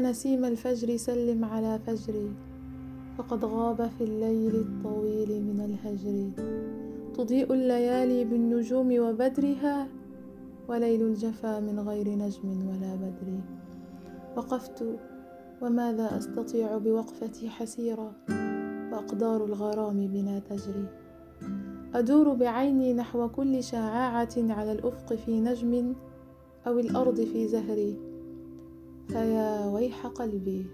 نسيم الفجر سلم على فجري. فقد غاب في الليل الطويل من الهجر. تضيء الليالي بالنجوم وبدرها وليل الجفا من غير نجم ولا بدر. وقفت وماذا أستطيع بوقفتي حسيرة وأقدار الغرام بنا تجري أدور بعيني نحو كل شعاعة على الأفق في نجم أو الأرض في زهري فيا ويح قلبي.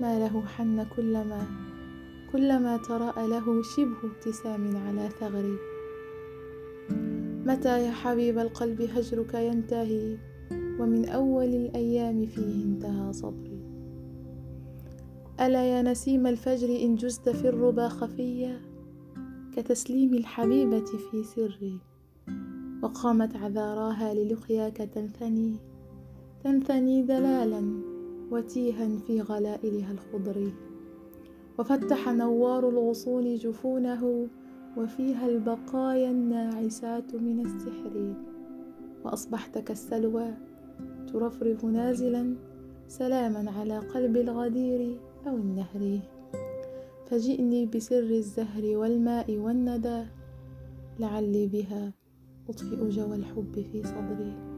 ما له حن كلما كلما تراءى له شبه ابتسام على ثغري. متى يا حبيب القلب هجرك ينتهي؟ ومن أول الأيام فيه انتهى صبري. ألا يا نسيم الفجر إن جزت في الربا خفيا كتسليم الحبيبة في سري. وقامت عذاراها للقياك تنثني تنثني دلالا وتيها في غلائلها الخضر. وفتح نوار الغصون جفونه وفيها البقايا الناعسات من السحر. وأصبحت كالسلوى ترفرف نازلا سلاما على قلب الغدير أو النهر. فجئني بسر الزهر والماء والندى لعلي بها أطفئ جوى الحب في صدري.